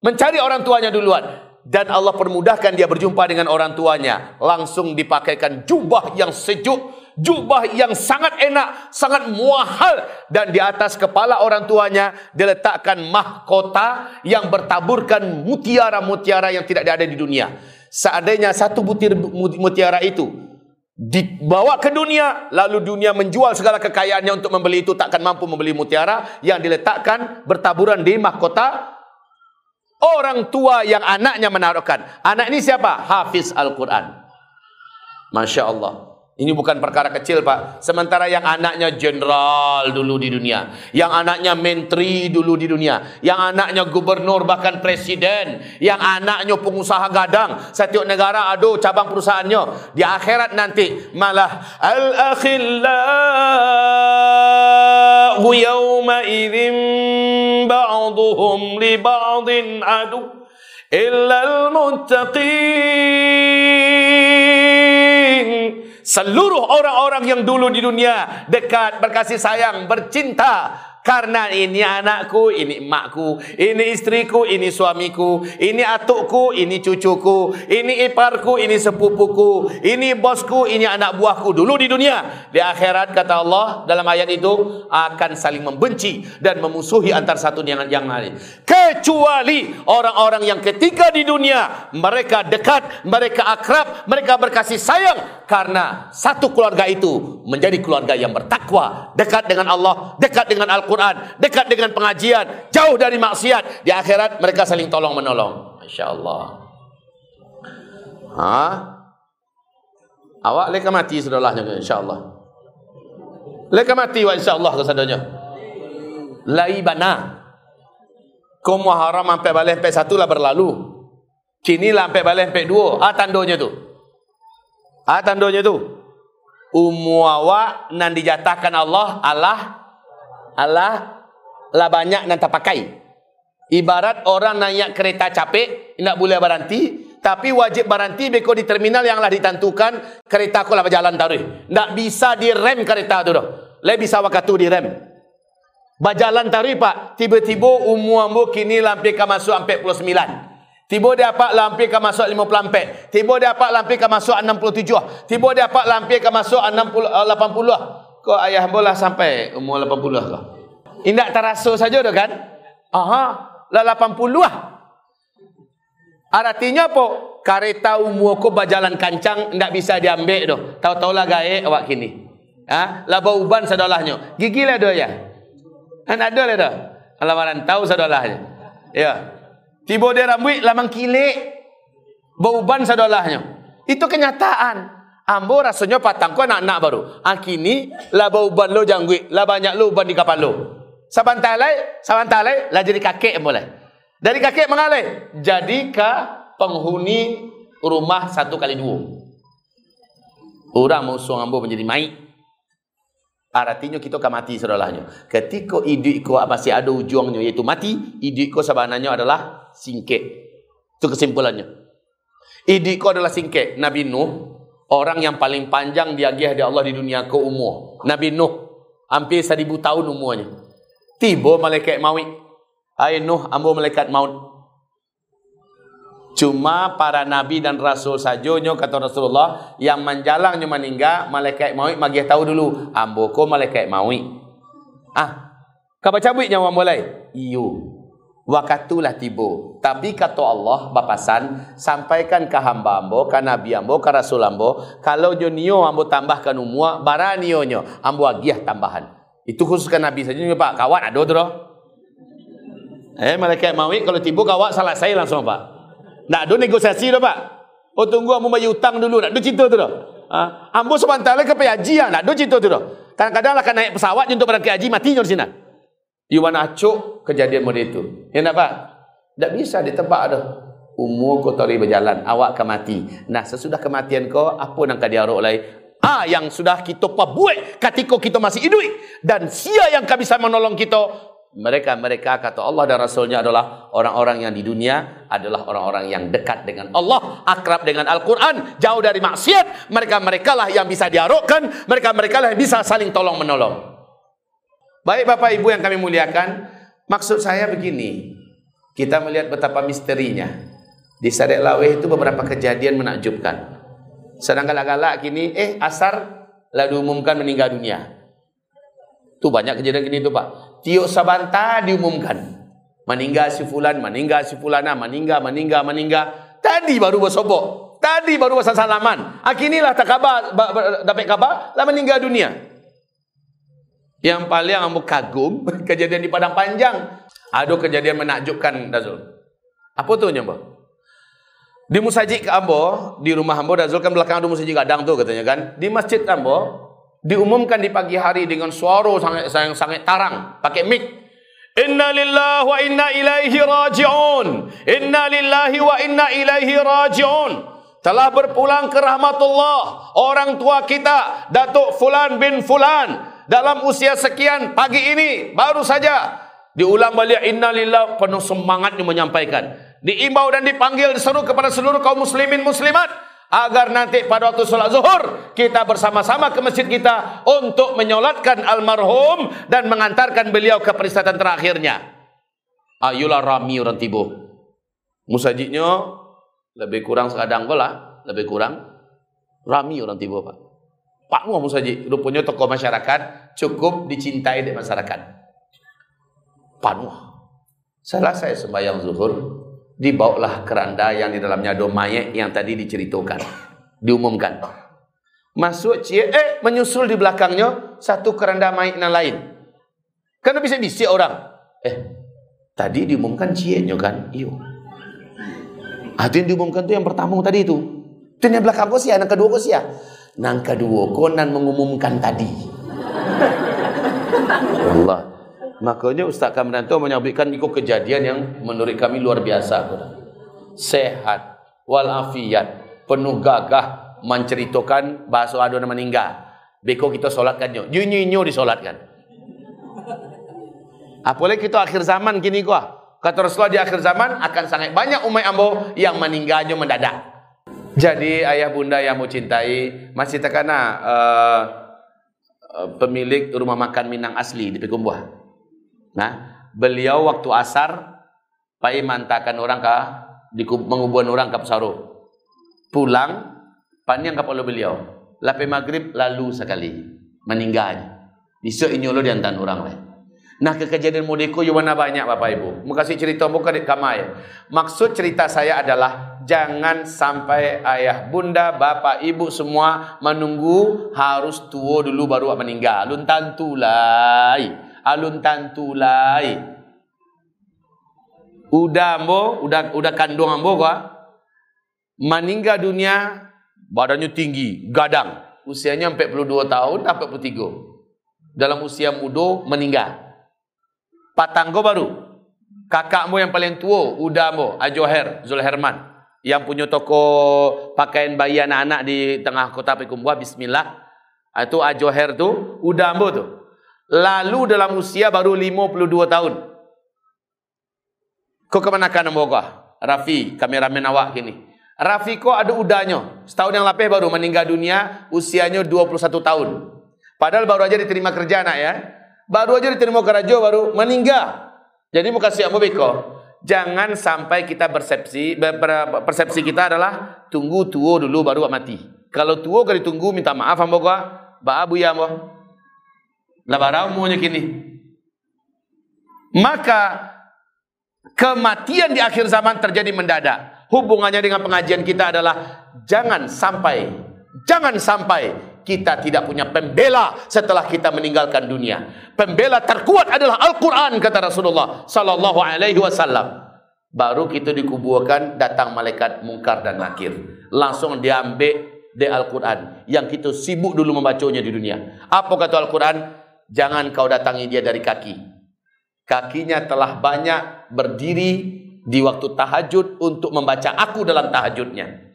Mencari orang tuanya duluan. Dan Allah permudahkan dia berjumpa dengan orang tuanya. Langsung dipakaikan jubah yang sejuk, jubah yang sangat enak, sangat muahal dan di atas kepala orang tuanya diletakkan mahkota yang bertaburkan mutiara-mutiara yang tidak ada di dunia. Seandainya satu butir mutiara itu dibawa ke dunia lalu dunia menjual segala kekayaannya untuk membeli itu takkan mampu membeli mutiara yang diletakkan bertaburan di mahkota orang tua yang anaknya menaruhkan. Anak ini siapa? Hafiz Al-Quran. Masya Allah. Ini bukan perkara kecil pak. Sementara yang anaknya jenderal dulu di dunia. Yang anaknya menteri dulu di dunia. Yang anaknya gubernur bahkan presiden. Yang anaknya pengusaha gadang. Setiap negara ada cabang perusahaannya. Di akhirat nanti malah. Al-akhillahu yawma idhim ba'duhum li ba'din adu. illal muttaqin. Seluruh orang-orang yang dulu di dunia dekat, berkasih sayang, bercinta karena ini anakku, ini emakku, ini istriku, ini suamiku, ini atukku, ini cucuku, ini iparku, ini sepupuku, ini bosku, ini anak buahku dulu di dunia. Di akhirat kata Allah dalam ayat itu akan saling membenci dan memusuhi antar satu dengan yang lain. Kecuali orang-orang yang ketika di dunia mereka dekat, mereka akrab, mereka berkasih sayang karena satu keluarga itu menjadi keluarga yang bertakwa, dekat dengan Allah, dekat dengan Al-Quran Al-Quran, dekat dengan pengajian, jauh dari maksiat. Di akhirat mereka saling tolong menolong. Masya Allah. Ha? Awak leka mati sudahlah insya Allah. Leka mati wa insya Allah kesadanya. Laibana. Kau haram sampai balik sampai satu lah berlalu. Kini lah sampai balik sampai dua. Ah tandonya tu. Ah tandonya tu. Umu awak nan dijatakan Allah Allah Allah lah banyak nan tak pakai. Ibarat orang naik kereta capek, tidak boleh berhenti, tapi wajib berhenti beko di terminal yang lah ditentukan kereta aku lah berjalan taruh. Tak bisa direm kereta tu dah. Le bisa waktu direm. Berjalan taruh pak, tiba-tiba umur ambo kini lampi ke masuk 49. Tiba dia dapat lampi ke masuk 54. Tiba dia dapat lampi ke masuk 67. Tiba dia dapat lampi ke masuk 60 80. Kau ayah bola sampai umur 80 kau. Indak terasa saja dah kan? Aha, lah 80 lah. Artinya apa? Kereta umur kau berjalan kancang ndak bisa diambil doh. Tahu-tahu lah gae awak kini. Ha? Lah bau uban sadolahnya. Gigi lah doh ya. Kan ada lah. Alamaran tahu sadolahnya. Ya. Tiba dia rambut lamang kilik. Bau uban sadolahnya. Itu kenyataan. Ambo rasanya patang ko anak-anak baru. Akini ah, la bau ban lo janggui, la banyak lo ban di kapal lo. Sabantalai, sabantalai la jadi kakek mulai. Dari kakek mengalai jadi ke penghuni rumah satu kali dua. Orang musuh ambo menjadi mai. Artinya kita akan mati saudaraannya. Ketika hidup ko masih ada ujungnya yaitu mati, hidup ko sebenarnya adalah singkek. Itu kesimpulannya. Hidup ko adalah singkek. Nabi Nuh Orang yang paling panjang diagih di Allah di dunia ke umur. Nabi Nuh. Hampir seribu tahun umurnya. Tiba malaikat maut. Hai Nuh, ambo malaikat maut. Cuma para nabi dan rasul sajonyo kata Rasulullah yang menjalangnya meninggal malaikat maut magih tahu dulu ambo ko malaikat maut. Ah. Kau baca buit nyawa mulai. Iyo. Wakatulah tiba. Tapi kata Allah bapasan sampaikan ke hamba ambo, ke nabi ambo, ke rasul ambo, kalau jonio ambo tambahkan umur, baranionyo ambo agiah tambahan. Itu khusus ke nabi saja Pak. Kawan ada tu Eh malaikat mawi kalau tiba kawan salah saya langsung Pak. Nak ada negosiasi dah Pak. Oh tunggu ambo bayar hutang dulu, nak ada cerita tu dah. Ha? Ambo sebentar lagi ke haji, nak ada cerita tu dah. Kadang-kadang lah kan naik pesawat untuk berangkat haji mati di sini. Mana acuk kejadian model itu. Ya nak pak? Tak bisa ditebak dah. Umur kau berjalan, awak akan mati. Nah, sesudah kematian kau, apa yang kau diaruk lain? Ah, yang sudah kita buat ketika kita masih hidup. Dan sia yang kau bisa menolong kita. Mereka-mereka kata Allah dan Rasulnya adalah orang-orang yang di dunia adalah orang-orang yang dekat dengan Allah, akrab dengan Al-Quran, jauh dari maksiat. Mereka-mereka lah yang bisa diarukkan, mereka-mereka lah yang bisa saling tolong menolong. Baik Bapak Ibu yang kami muliakan, maksud saya begini. Kita melihat betapa misterinya. Di Sadek Laweh itu beberapa kejadian menakjubkan. Sedang galak-galak kini, eh asar lah diumumkan meninggal dunia. Itu banyak kejadian gini tuh Pak. Tio Sabanta diumumkan. Meninggal si Fulan, meninggal si Fulana, meninggal, meninggal, meninggal. Tadi baru bersobok. Tadi baru bersalaman. salaman. Akinilah tak kabar, dapat kabar, lah meninggal dunia. Yang paling ambo kagum kejadian di Padang Panjang. Ada kejadian menakjubkan Dazul. Apa tu nyambo? Di musajid Ambo, di rumah Ambo Dazul kan belakang ada musajid gadang tu katanya kan. Di masjid Ambo diumumkan di pagi hari dengan suara sangat sangat, sangat tarang pakai mic. Inna lillahi wa inna ilaihi raji'un. Inna lillahi wa inna ilaihi raji'un. Telah berpulang ke rahmatullah orang tua kita Datuk Fulan bin Fulan dalam usia sekian pagi ini baru saja diulang balik innalillah penuh semangatnya menyampaikan diimbau dan dipanggil diseru kepada seluruh kaum muslimin muslimat agar nanti pada waktu sholat zuhur kita bersama-sama ke masjid kita untuk menyolatkan almarhum dan mengantarkan beliau ke perisatan terakhirnya. Ayolah rami orang tibo. Musajidnya lebih kurang sekadang lah, lebih kurang rami orang tibo pak. Pak Muhammad musajid, rupanya tokoh masyarakat cukup dicintai di masyarakat. Pak Muhammad. Salah saya sembahyang zuhur, dibawalah keranda yang di dalamnya ada yang tadi diceritakan, diumumkan. Masuk cie, eh menyusul di belakangnya satu keranda mayat yang lain. Karena bisa bisik orang. Eh, tadi diumumkan cie kan? Iyo. Ah, yang diumumkan tu yang pertama tadi itu. Itu yang belakang kau sia, yang kedua kau sia. Nang kedua konan mengumumkan tadi. Allah. Makanya Ustaz Kamranto menyampaikan ikut kejadian yang menurut kami luar biasa. Sehat, walafiat, penuh gagah menceritakan bahasa adon meninggal. Beko kita solatkan nyo. Nyo disolatkan. Apalagi kita akhir zaman gini gua. Kata Rasulullah di akhir zaman akan sangat banyak umat ambo yang meninggalnya mendadak. Jadi ayah bunda yang mau cintai masih terkena uh, pemilik rumah makan Minang asli di Pekumbuah. Nah, beliau waktu asar pai mantakan orang ke di mengubuan orang ke Pesaru. Pulang panjang kapal beliau. Lape maghrib lalu sekali meninggal. Bisa ini lo diantan orang lain. Nah ke kejadian modeko yang mana banyak Bapak Ibu. Makasih cerita muka di kamai. Maksud cerita saya adalah jangan sampai ayah, bunda, bapak, ibu semua menunggu harus tua dulu baru meninggal. Luntan tulai alun tantulai. Udah ambo udah udah kandung ambo gua. Meninggal dunia badannya tinggi gadang. Usianya 42 tahun 43 dalam usia muda meninggal. Patanggo baru. Kakakmu yang paling tua udah ambo Ajoher Zulherman yang punya toko pakaian bayi anak-anak di tengah kota Pekumbuah bismillah itu Ajoher tu udah ambo tu lalu dalam usia baru 52 tahun. Kau ke mana kan moga? Rafi, kameramen awak kini. Rafi kau ada udahnya. Setahun yang lapeh baru meninggal dunia, usianya 21 tahun. Padahal baru aja diterima kerja anak ya. Baru aja diterima kerja baru meninggal. Jadi muka siap beko. Jangan sampai kita persepsi persepsi kita adalah tunggu tua dulu baru mati. Kalau tua kali tunggu minta maaf ambo ba abu ya ambo. Labarau maunya kini. Maka kematian di akhir zaman terjadi mendadak. Hubungannya dengan pengajian kita adalah jangan sampai jangan sampai kita tidak punya pembela setelah kita meninggalkan dunia. Pembela terkuat adalah Al-Qur'an kata Rasulullah sallallahu alaihi wasallam. Baru kita dikuburkan datang malaikat mungkar dan nakir. Langsung diambil di Al-Quran. Yang kita sibuk dulu membacanya di dunia. Apa kata Al-Quran? jangan kau datangi dia dari kaki. Kakinya telah banyak berdiri di waktu tahajud untuk membaca aku dalam tahajudnya.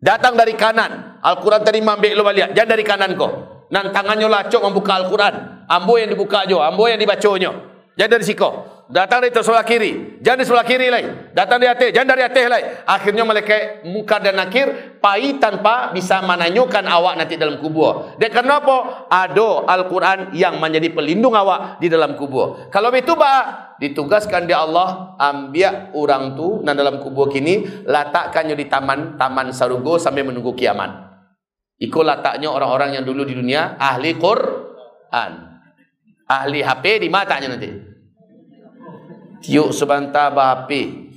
Datang dari kanan. Al-Quran tadi mambek lo balik. Jangan dari kanan kau. Nan tangannya lacok membuka Al-Quran. Ambo yang dibuka jo, ambo yang dibacanya. Jangan dari siko. Datang dari sebelah kiri. Jangan di sebelah kiri lagi. Datang dari atas. Jangan dari atas lagi. Akhirnya mereka muka dan nakir. Pai tanpa bisa menanyukan awak nanti dalam kubur. Dan kenapa? Ada Al-Quran yang menjadi pelindung awak di dalam kubur. Kalau itu bah, ditugaskan di Allah. Ambil orang tu dan dalam kubur kini. Letakkannya di taman taman sarugo sampai menunggu kiamat. Ikut letaknya orang-orang yang dulu di dunia. Ahli Quran. Ahli HP di matanya nanti. Tiuk sebentar api.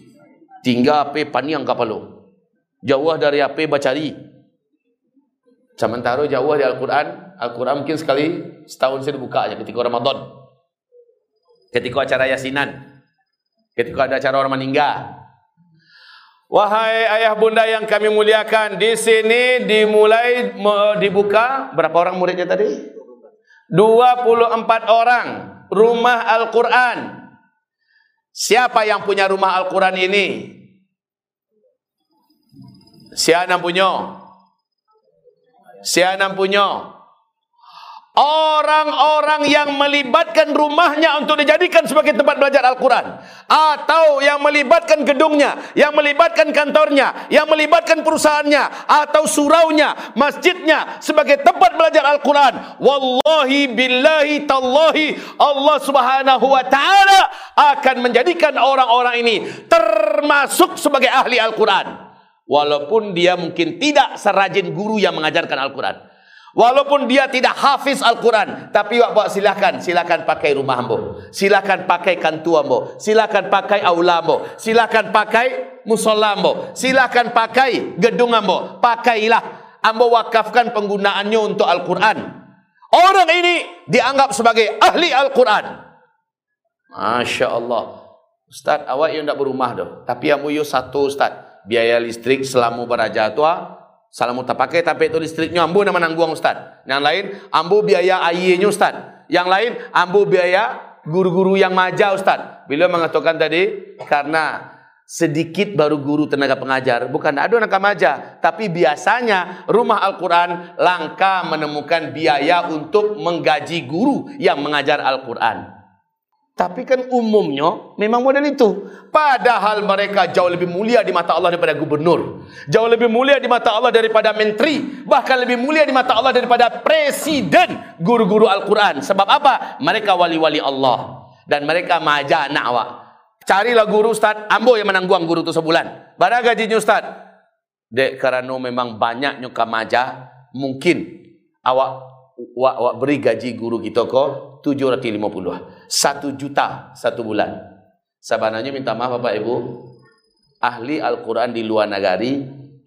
Tinggal api paniang kapalo. Jauh dari api bacari. Sementara jauh di Al-Quran. Al-Quran mungkin sekali setahun saya dibuka aja ketika Ramadan. Ketika acara yasinan. Ketika ada acara orang meninggal. Wahai ayah bunda yang kami muliakan, di sini dimulai dibuka berapa orang muridnya tadi? 24 orang rumah Al-Qur'an Siapa yang punya rumah Al-Quran ini? Siapa yang punya? Siapa yang punya? Orang-orang yang melibatkan rumahnya untuk dijadikan sebagai tempat belajar Al-Quran. Atau yang melibatkan gedungnya, yang melibatkan kantornya, yang melibatkan perusahaannya, atau suraunya, masjidnya sebagai tempat belajar Al-Quran. Wallahi billahi tallahi Allah subhanahu wa ta'ala akan menjadikan orang-orang ini termasuk sebagai ahli Al-Quran. Walaupun dia mungkin tidak serajin guru yang mengajarkan Al-Quran. Walaupun dia tidak hafiz Al-Quran. Tapi wak buat silakan. Silakan pakai rumah ambo. Silakan pakai kantu ambo. Silakan pakai aula ambo. Silakan pakai musola ambo. Silakan pakai gedung ambo. Pakailah. Ambo wakafkan penggunaannya untuk Al-Quran. Orang ini dianggap sebagai ahli Al-Quran. Masya Allah. Ustaz, awak yang tak berumah dah. Tapi ambo yo satu Ustaz. Biaya listrik selama beraja tua Salam tak pakai tapi itu listriknya ambu nama nangguang ustaz. Yang lain ambu biaya airnya ustaz. Yang lain ambu biaya guru-guru yang maja ustaz. Bila mengatakan tadi karena sedikit baru guru tenaga pengajar, bukan ada anak maja, tapi biasanya rumah Al-Qur'an langka menemukan biaya untuk menggaji guru yang mengajar Al-Qur'an. Tapi kan umumnya memang model itu. Padahal mereka jauh lebih mulia di mata Allah daripada gubernur. Jauh lebih mulia di mata Allah daripada menteri. Bahkan lebih mulia di mata Allah daripada presiden guru-guru Al-Quran. Sebab apa? Mereka wali-wali Allah. Dan mereka maja anak awak. Carilah guru Ustaz. Ambo yang menangguang guru itu sebulan. Berapa gajinya Ustaz? Dek, kerana memang banyaknya kamaja. Mungkin awak wak, wak beri gaji guru kita ko 750 satu juta satu bulan. Sebenarnya minta maaf Bapak Ibu. Ahli Al-Quran di luar negari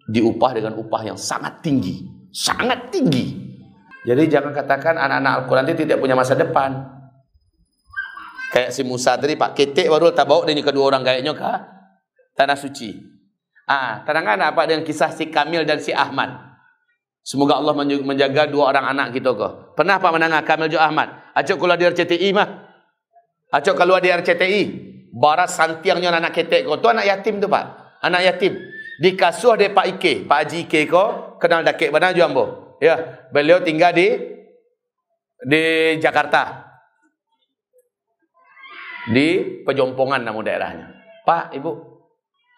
diupah dengan upah yang sangat tinggi. Sangat tinggi. Jadi jangan katakan anak-anak Al-Quran itu tidak punya masa depan. Kayak si Musa tadi Pak ketek baru tak bawa dengan kedua orang kayaknya kah tanah suci. Ah tenangan apa dengan kisah si Kamil dan si Ahmad Semoga Allah menjaga dua orang anak kita kau. Pernah Pak menangah Kamil Jo Ahmad? Acok keluar di RCTI mah. Acok keluar di RCTI. Baras santiangnya anak ketek kau. Tu anak yatim tu Pak. Anak yatim. Di kasuh dia Pak Ike. Pak Haji Ike kau. Kenal dakik mana jo ambo. Ya. Beliau tinggal di di Jakarta. Di Pejompongan nama daerahnya. Pak, Ibu,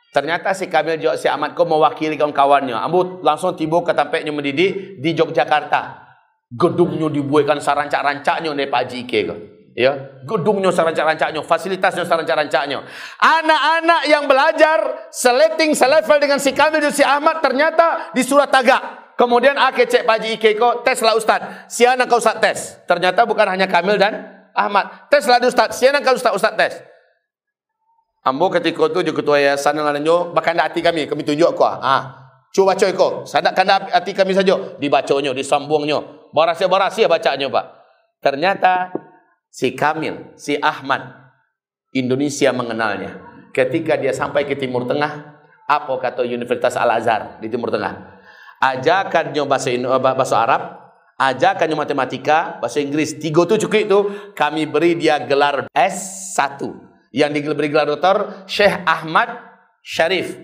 Ternyata si Kamil juga si Ahmad kau mewakili kawan-kawannya. Ambo langsung tiba ke tampaknya mendidik di Yogyakarta. Gedungnya dibuatkan sarancak-rancaknya oleh Pak Ike. Ya, gedungnya sarancak-rancaknya, fasilitasnya sarancak-rancaknya. Anak-anak yang belajar seleting selevel dengan si Kamil dan si Ahmad ternyata di surat tagak. Kemudian ake cek Pak Ike kau tes lah Ustaz. Si anak kau Ustaz tes. Ternyata bukan hanya Kamil dan Ahmad. Tes lah Ustaz. Si anak kau Ustaz Ustaz tes. Ambo ketika tu je ketua yayasan lainnya bahkan ada hati kami kami tunjuk aku ah. Cuba baca iko. Sadakkan hati kami saja dibacanya, disambungnya. Barasia-barasia bacanya, Pak. Ternyata si Kamil, si Ahmad Indonesia mengenalnya. Ketika dia sampai ke Timur Tengah, apa kata Universitas Al-Azhar di Timur Tengah? Ajakannya bahasa bahasa Arab, ajakannya matematika, bahasa Inggris. Tiga tu cukup itu kami beri dia gelar S1 yang diberi gelar doktor Syekh Ahmad Syarif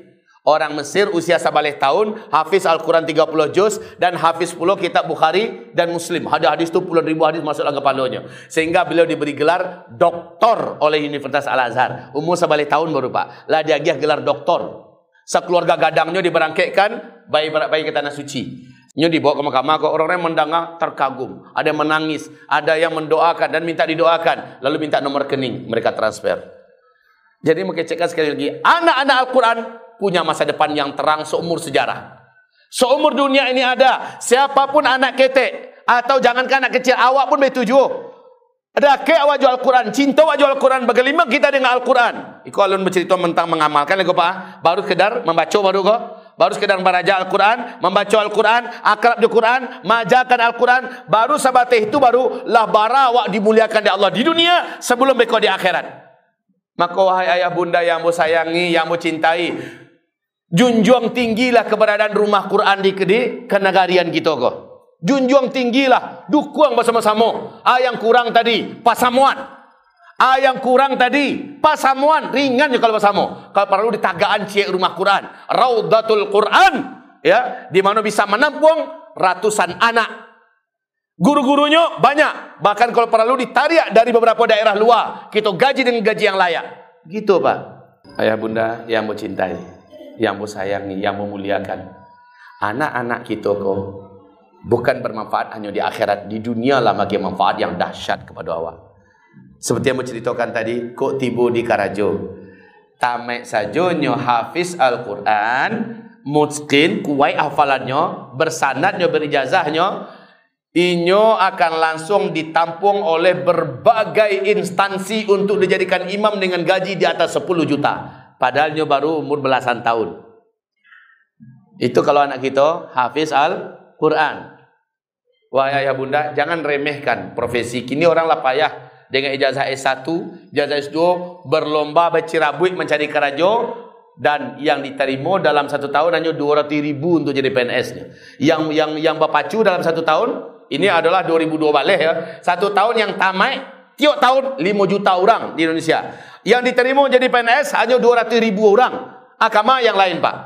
orang Mesir usia sabaleh tahun hafiz Al-Quran 30 juz dan hafiz puluh kitab Bukhari dan Muslim. Hadis-hadis itu puluhan ribu hadis masuk dalam kepalanya sehingga beliau diberi gelar doktor oleh Universitas Al-Azhar. Umur sabaleh tahun baru Pak. Lah dia gelar doktor. Sekeluarga gadangnya diberangkatkan bayi-bayi ke tanah suci. Nyo dibawa ke mahkamah kok orang-orang mendengar terkagum, ada yang menangis, ada yang mendoakan dan minta didoakan, lalu minta nomor rekening, mereka transfer. Jadi mengecekkan sekali lagi, anak-anak Al-Quran punya masa depan yang terang seumur sejarah. Seumur dunia ini ada, siapa pun anak ketek atau jangankan anak kecil, awak pun bertuju. Ada ke awak jual Al-Quran, cinta awak jual Al-Quran, bagaimana kita dengan Al-Quran? Iko alun bercerita tentang mengamalkan, lagi pak, baru kedar membaca baru kok baru sekedar membaca Al-Quran, membaca Al-Quran, akrab di Quran, majakan Al-Quran, baru sabatih itu baru lah barawak dimuliakan di Allah di dunia sebelum mereka di akhirat. Maka wahai ayah bunda yang mu sayangi, yang mu cintai, junjung tinggilah keberadaan rumah Quran di, di kenegarian kita kok. Junjung tinggilah, dukung bersama-sama. Ah yang kurang tadi, pasamuan. Ah yang kurang tadi, pasamuan ringan je kalau pasamu. Kalau perlu di tagaan cik rumah Quran, Raudatul Quran, ya, di mana bisa menampung ratusan anak. Guru-gurunya banyak. Bahkan kalau perlu ditarik dari beberapa daerah luar. Kita gaji dengan gaji yang layak. Gitu Pak. Ayah bunda yang mau cintai. Yang mau sayangi. Yang mau muliakan. Anak-anak kita kok. Bukan bermanfaat hanya di akhirat. Di dunia lah bagi manfaat yang dahsyat kepada awak. Seperti yang mau ceritakan tadi. Kok tiba di Karajo. Tamek saja nyo hafiz Al-Quran. Mutkin kuai hafalannya. Bersanadnya berijazahnya Inyo akan langsung ditampung oleh berbagai instansi untuk dijadikan imam dengan gaji di atas 10 juta. Padahal nyo baru umur belasan tahun. Itu kalau anak kita hafiz Al-Quran. Wah ya bunda, jangan remehkan profesi. Kini orang lah payah dengan ijazah S1, ijazah S2, berlomba bercirabui mencari kerajo, dan yang diterima dalam satu tahun hanya 200 ribu untuk jadi PNS-nya. Yang yang yang berpacu dalam satu tahun ini adalah 2002 balik ya. Satu tahun yang tamat, tiap tahun 5 juta orang di Indonesia. Yang diterima jadi PNS hanya 200 ribu orang. Agama yang lain Pak.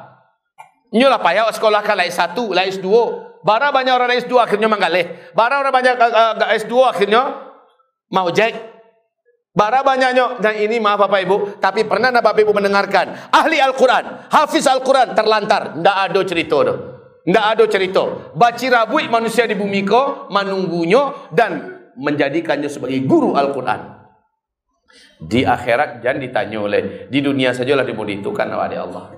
Inilah Pak ya, sekolah kan lain satu, lain S2. Bara banyak orang S2 akhirnya menggalih. Bara orang banyak uh, uh, S2 akhirnya mau jack. Bara banyaknya dan ini maaf Bapak Ibu, tapi pernah Bapak Ibu mendengarkan ahli Al-Quran, hafiz Al-Quran terlantar, tidak ada cerita tu. Tidak ada cerita. Baci rabui manusia di bumi ko menunggunya dan menjadikannya sebagai guru Al-Quran. Di akhirat jangan ditanya oleh di dunia sajalah dimuditukan oleh Allah.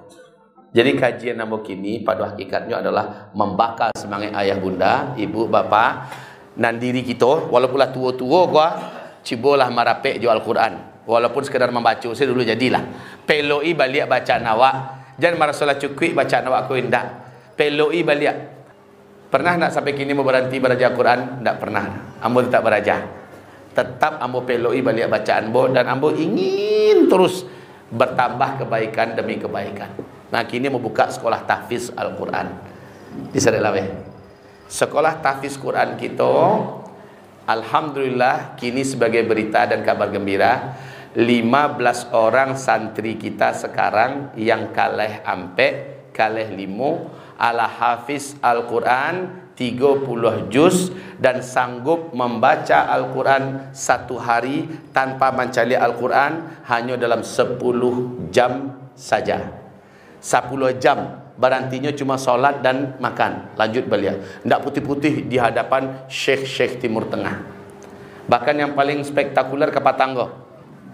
Jadi kajian nama kini pada hakikatnya adalah membakar semangat ayah bunda, ibu bapa dan diri kita walaupunlah tua-tua gua cibolah marapek jo Al-Quran. Walaupun sekadar membaca saya dulu jadilah. Peloi balik baca nawak. Jangan marah solat cukup baca nawak kau indah peloi balik. Pernah nak sampai kini mau berhenti belajar Quran? Tak pernah. Ambo tetap belajar. Tetap ambo peloi balik bacaan bo dan ambo ingin terus bertambah kebaikan demi kebaikan. Nah kini mau buka sekolah tahfiz Al-Quran. Di sana Sekolah tahfiz Quran kita Alhamdulillah kini sebagai berita dan kabar gembira 15 orang santri kita sekarang yang kalah ampe kalah limo ala hafiz Al-Quran 30 juz dan sanggup membaca Al-Quran satu hari tanpa mencari Al-Quran hanya dalam 10 jam saja. 10 jam Berantinya cuma solat dan makan. Lanjut beliau. Tidak putih-putih di hadapan syekh-syekh timur tengah. Bahkan yang paling spektakuler ke Patanggo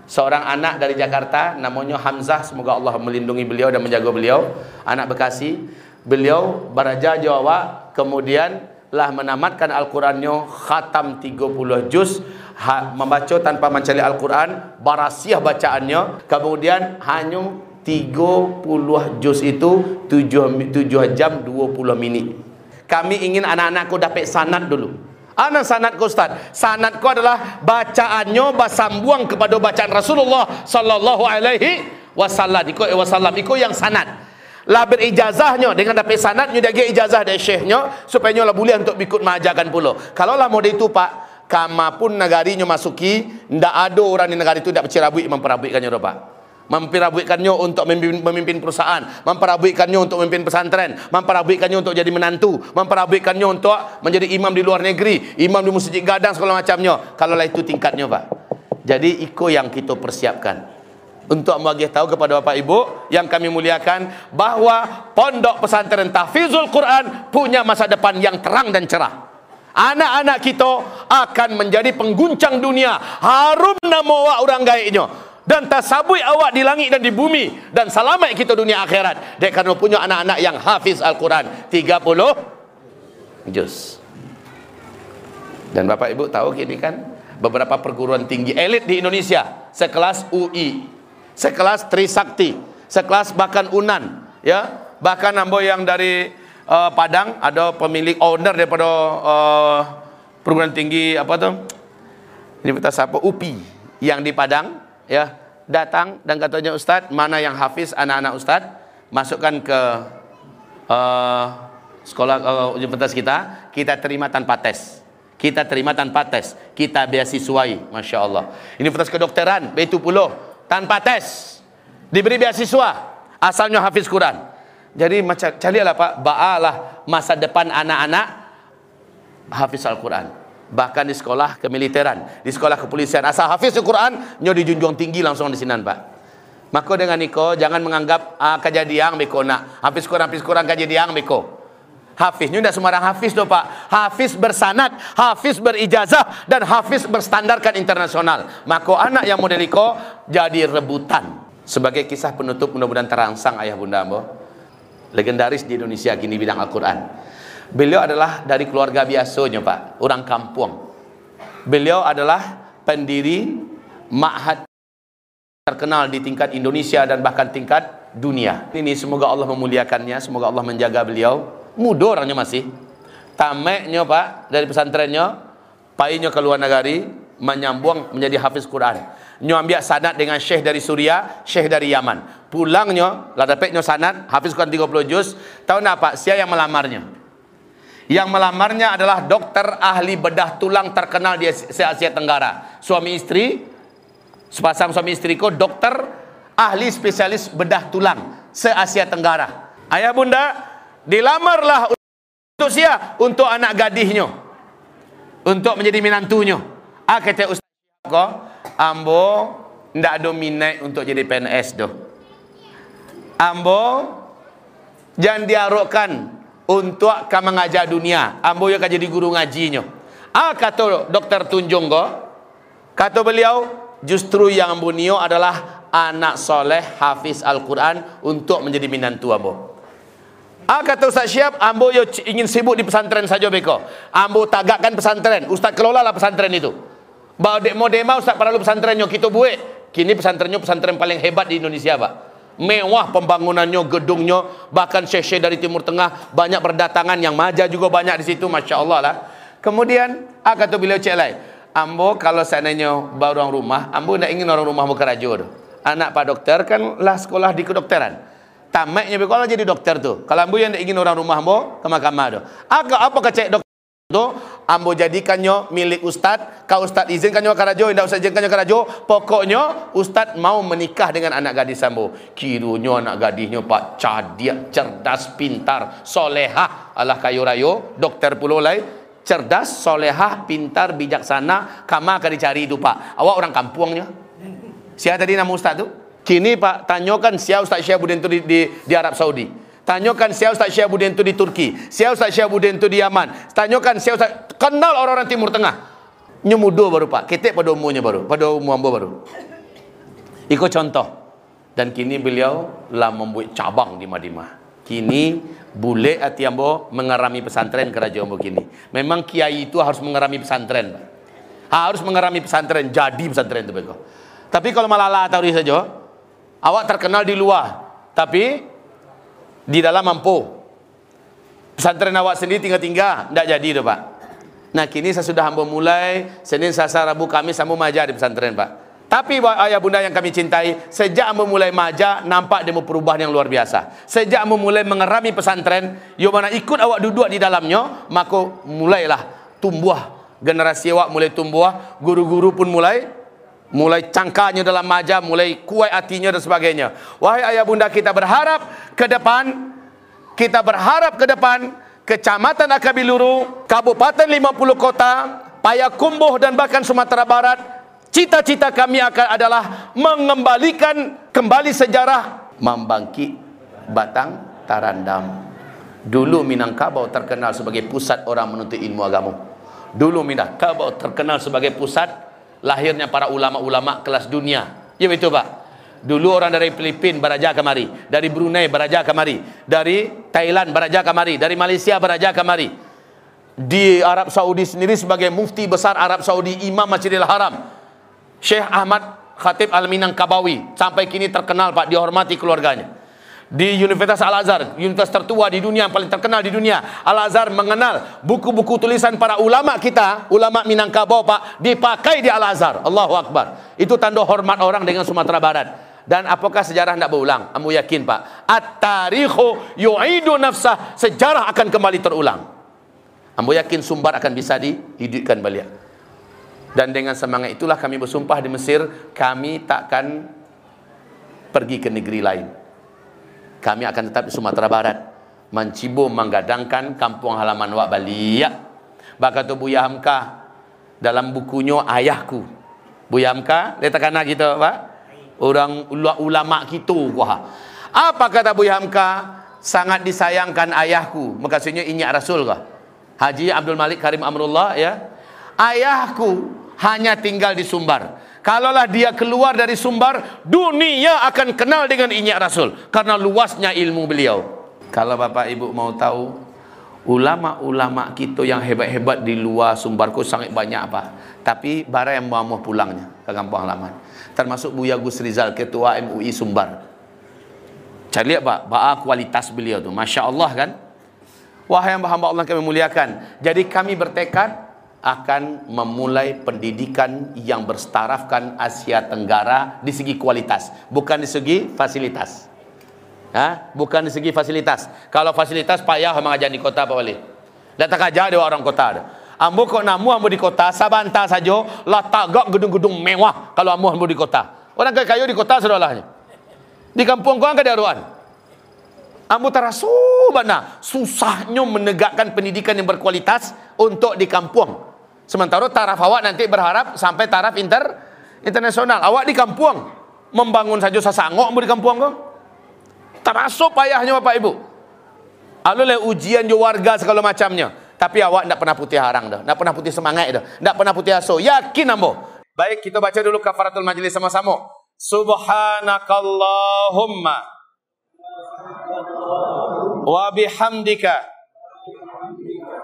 seorang anak dari Jakarta namanya Hamzah semoga Allah melindungi beliau dan menjaga beliau. Anak Bekasi beliau beraja Jawa kemudian lah menamatkan Al-Qurannya khatam 30 juz ha, membaca tanpa mencari Al-Quran barasiah bacaannya kemudian hanya 30 juz itu 7, 7 jam 20 minit. Kami ingin anak-anakku dapat sanat dulu. Anak sanatku Ustaz? Sanatku adalah bacaannya Basambung kepada bacaan Rasulullah Sallallahu alaihi wasallam. Ikut wasallam. Ikut yang sanat lah berijazahnya dengan dapat sanadnya dia ge ijazah dari syekhnya supaya nyolah boleh untuk ikut mengajarkan pula. Kalau lah model itu Pak, kama pun negarinya masuki, ndak ada orang di negara itu ndak bercerabui memperabuikannya dah Pak. Memperabuikannya untuk memimpin, memimpin perusahaan, memperabuikannya untuk memimpin pesantren, memperabuikannya untuk jadi menantu, memperabuikannya untuk menjadi imam di luar negeri, imam di masjid gadang segala macamnya. Kalau lah itu tingkatnya Pak. Jadi iko yang kita persiapkan untuk membagi tahu kepada Bapak Ibu yang kami muliakan bahwa pondok pesantren Tahfizul Quran punya masa depan yang terang dan cerah. Anak-anak kita akan menjadi pengguncang dunia. Harum nama awak orang gaiknya. Dan tasabui awak di langit dan di bumi. Dan selamat kita dunia akhirat. Dek kerana punya anak-anak yang hafiz Al-Quran. 30 juz. Dan Bapak Ibu tahu kini kan. Beberapa perguruan tinggi elit di Indonesia. Sekelas UI sekelas Trisakti, sekelas bahkan Unan, ya. Bahkan ambo yang dari uh, Padang ada pemilik owner daripada uh, perguruan tinggi apa tuh? Ini kita siapa? UPI yang di Padang, ya. Datang dan katanya Ustadz, mana yang hafiz anak-anak Ustadz, masukkan ke uh, sekolah uh, universitas kita, kita terima tanpa tes. Kita terima tanpa tes. Kita beasiswai, Masya Allah. Universitas kedokteran, Betu Pulau tanpa tes diberi beasiswa asalnya hafiz Quran jadi macam carilah Pak baalah masa depan anak-anak hafiz Al-Quran Bahkan di sekolah kemiliteran, di sekolah kepolisian. Asal hafiz Al-Quran, nyo dijunjung tinggi langsung di sinan, Pak. Maka dengan niko jangan menganggap uh, kejadian beko nak. Hafiz Quran, hafiz Quran kejadian beko. Hafiznya tidak sembarang hafiz doh pak. Hafiz bersanad, hafiz berijazah dan hafiz berstandarkan internasional. Maka anak yang model iko jadi rebutan. Sebagai kisah penutup mudah-mudahan terangsang ayah bunda ambo. Legendaris di Indonesia kini bidang Al-Quran. Beliau adalah dari keluarga biasanya pak, orang kampung. Beliau adalah pendiri ma'had terkenal di tingkat Indonesia dan bahkan tingkat dunia. Ini semoga Allah memuliakannya, semoga Allah menjaga beliau muda orangnya masih. Tameknya pak dari pesantrennya. Painya ke luar negeri menyambung menjadi hafiz Quran. Nyo ambil sanad dengan syekh dari Suria syekh dari Yaman. Pulangnya lah dapatnya sanad hafiz Quran 30 juz. Tahu apa siapa yang melamarnya? Yang melamarnya adalah dokter ahli bedah tulang terkenal di Asia Tenggara. Suami istri sepasang suami istri dokter ahli spesialis bedah tulang se Asia Tenggara. Ayah bunda dilamarlah untuk sia untuk anak gadisnya untuk menjadi minantunya ah kata ustaz ko ambo ndak ada minat untuk jadi PNS doh. Ambo jangan diarokkan untuk ka mengajar dunia. Ambo yang jadi guru ngajinya. Ah kata dokter tunjung ko kata beliau justru yang ambo nio adalah anak soleh hafiz Al-Quran untuk menjadi minantu ambo Ah kata Ustaz Syihab, ambo yo ingin sibuk di pesantren saja beko. Ambo tagakkan pesantren. Ustaz kelolalah pesantren itu. Bawa dek mau dema Ustaz perlu pesantrennya kita buat. Kini pesantrennya pesantren paling hebat di Indonesia, Pak. Mewah pembangunannya, gedungnya, bahkan syekh-syekh dari Timur Tengah banyak berdatangan yang maja juga banyak di situ, masya Allah lah. Kemudian, ah kata beliau cek lain, ambo kalau seandainya baru orang rumah, ambo tidak ingin orang rumah bekerja. Anak Pak Dokter kan lah sekolah di kedokteran tamaknya kalau jadi dokter tu. Kalau ambo yang ingin orang rumah ambo ke mahkamah tu. Apa apa kecek dokter tu? Ambo jadikannya milik ustaz. Kau ustaz izinkannya ke rajo, tidak usah izinkannya ke rajo. Pokoknya ustaz mau menikah dengan anak gadis ambo. Kirunya anak gadisnya pak cadia, cerdas, pintar, soleha. Allah kayu rayo, dokter pulau lain. Cerdas, solehah, pintar, bijaksana, kama akan dicari itu pak. Awak orang kampungnya. Siapa tadi nama ustaz tu? Kini Pak tanyakan siapa Ustaz Syihabuddin itu di, di, di Arab Saudi. Tanyakan siapa Ustaz Syihabuddin itu di Turki. Siapa Ustaz itu di Yaman. Tanyakan siapa Ustaz kenal orang-orang Timur Tengah. Nyemudo baru Pak. Ketik pada umurnya baru. Pada umur ambo baru. Ikut contoh. Dan kini beliau lah membuat cabang di Madinah. Kini boleh hati ambo mengerami pesantren kerajaan ambo kini. Memang kiai itu harus mengerami pesantren. Pak. Harus mengerami pesantren. Jadi pesantren itu. Pak. Tapi kalau malah tahu saja, Awak terkenal di luar, tapi di dalam mampu. Pesantren awak sendiri tinggal-tinggal, tidak jadi tu Pak. Nah kini saya sudah hamba mulai, Senin, Selasa, Rabu, Kamis, saya majar di pesantren Pak. Tapi ayah bunda yang kami cintai, sejak memulai maja, nampak dia perubahan yang luar biasa. Sejak memulai mengerami pesantren, yang mana ikut awak duduk di dalamnya, maka mulailah tumbuh. Generasi awak mulai tumbuh, guru-guru pun mulai mulai cangkanya dalam maja, mulai kuat hatinya dan sebagainya. Wahai ayah bunda kita berharap ke depan, kita berharap ke depan, Kecamatan Akabiluru, Kabupaten 50 Kota, Payakumbuh dan bahkan Sumatera Barat, cita-cita kami akan adalah mengembalikan kembali sejarah membangkit Batang Tarandam. Dulu Minangkabau terkenal sebagai pusat orang menuntut ilmu agama. Dulu Minangkabau terkenal sebagai pusat lahirnya para ulama-ulama kelas dunia. Ya betul Pak. Dulu orang dari Filipina beraja kemari, dari Brunei beraja kemari, dari Thailand beraja kemari, dari Malaysia beraja kemari. Di Arab Saudi sendiri sebagai mufti besar Arab Saudi Imam Masjidil Haram. Syekh Ahmad Khatib Al-Minangkabawi sampai kini terkenal Pak dihormati keluarganya di Universitas Al-Azhar, universitas tertua di dunia yang paling terkenal di dunia. Al-Azhar mengenal buku-buku tulisan para ulama kita, ulama Minangkabau Pak, dipakai di Al-Azhar. Allahu Akbar. Itu tanda hormat orang dengan Sumatera Barat. Dan apakah sejarah tidak berulang? Kamu yakin Pak? At-tarikhu yu'idu nafsah. Sejarah akan kembali terulang. Kamu yakin sumber akan bisa dihidupkan balik. Dan dengan semangat itulah kami bersumpah di Mesir, kami takkan pergi ke negeri lain kami akan tetap di Sumatera Barat mencibu menggadangkan kampung halaman wak Bali ya. Baka tu Buya Hamka dalam bukunya ayahku. Buya Hamka, letakkan kita, Pak. Orang ulama kita kuah. Apa kata Buya Hamka? Sangat disayangkan ayahku. Maksudnya inyak Rasul kah? Haji Abdul Malik Karim Amrullah ya. Ayahku hanya tinggal di Sumbar. Kalaulah dia keluar dari Sumbar, dunia akan kenal dengan inyak Rasul karena luasnya ilmu beliau. Kalau Bapak Ibu mau tahu, ulama-ulama kita yang hebat-hebat di luar Sumbarku sangat banyak apa. Tapi bara yang mau pulangnya ke kampung halaman. Termasuk Buya Gus Rizal, ketua MUI Sumbar. Cari lihat Pak, ba'a kualitas beliau tu. Masya Allah kan? Wahai hamba Allah kami muliakan. Jadi kami bertekad akan memulai pendidikan yang berstarafkan Asia Tenggara di segi kualitas, bukan di segi fasilitas. Ha? Bukan di segi fasilitas. Kalau fasilitas payah mengajar di kota Pak Wali. Datang aja dia orang kota ada. Ambo kok namu ambo di kota, sabanta saja lah tagak gedung-gedung mewah kalau ambo ambo di kota. Orang kaya kayu di kota saudaralah. Di kampung kau ada ruan. Ambo terasu mana susahnya menegakkan pendidikan yang berkualitas untuk di kampung. Sementara taraf awak nanti berharap sampai taraf inter internasional. Awak di kampung membangun saja sasangok di kampung kau. Terasa payahnya Bapak Ibu. Alule ujian jo warga segala macamnya. Tapi awak tidak pernah putih harang dah. Tidak pernah putih semangat dah. Tidak pernah putih aso. Yakin ambo. Baik, kita baca dulu kafaratul majlis sama-sama. Subhanakallahumma wa bihamdika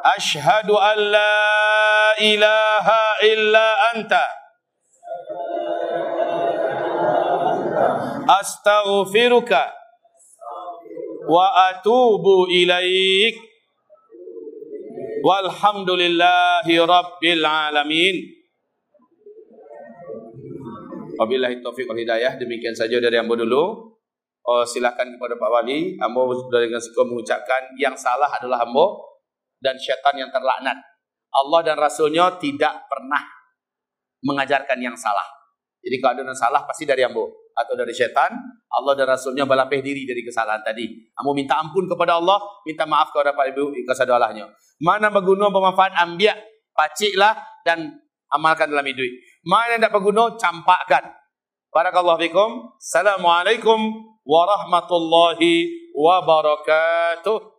Ashhadu an la ilaha illa anta. Astaghfiruka wa atubu ilaik. Walhamdulillahi rabbil alamin. Wabillahi taufiq wal hidayah. Demikian saja dari ambo dulu. Oh, silakan kepada Pak Wali. Ambo sudah dengan mengucapkan yang salah adalah ambo dan syaitan yang terlaknat. Allah dan Rasulnya tidak pernah mengajarkan yang salah. Jadi kalau ada yang salah pasti dari ambo atau dari syaitan. Allah dan Rasulnya balapeh diri dari kesalahan tadi. Ambo minta ampun kepada Allah, minta maaf kepada Pak Ibu kesadalahnya. Mana berguna bermanfaat ambil, paciklah dan amalkan dalam hidup. Mana yang tidak berguna, campakkan. Barakallahu fikum. Assalamualaikum warahmatullahi wabarakatuh.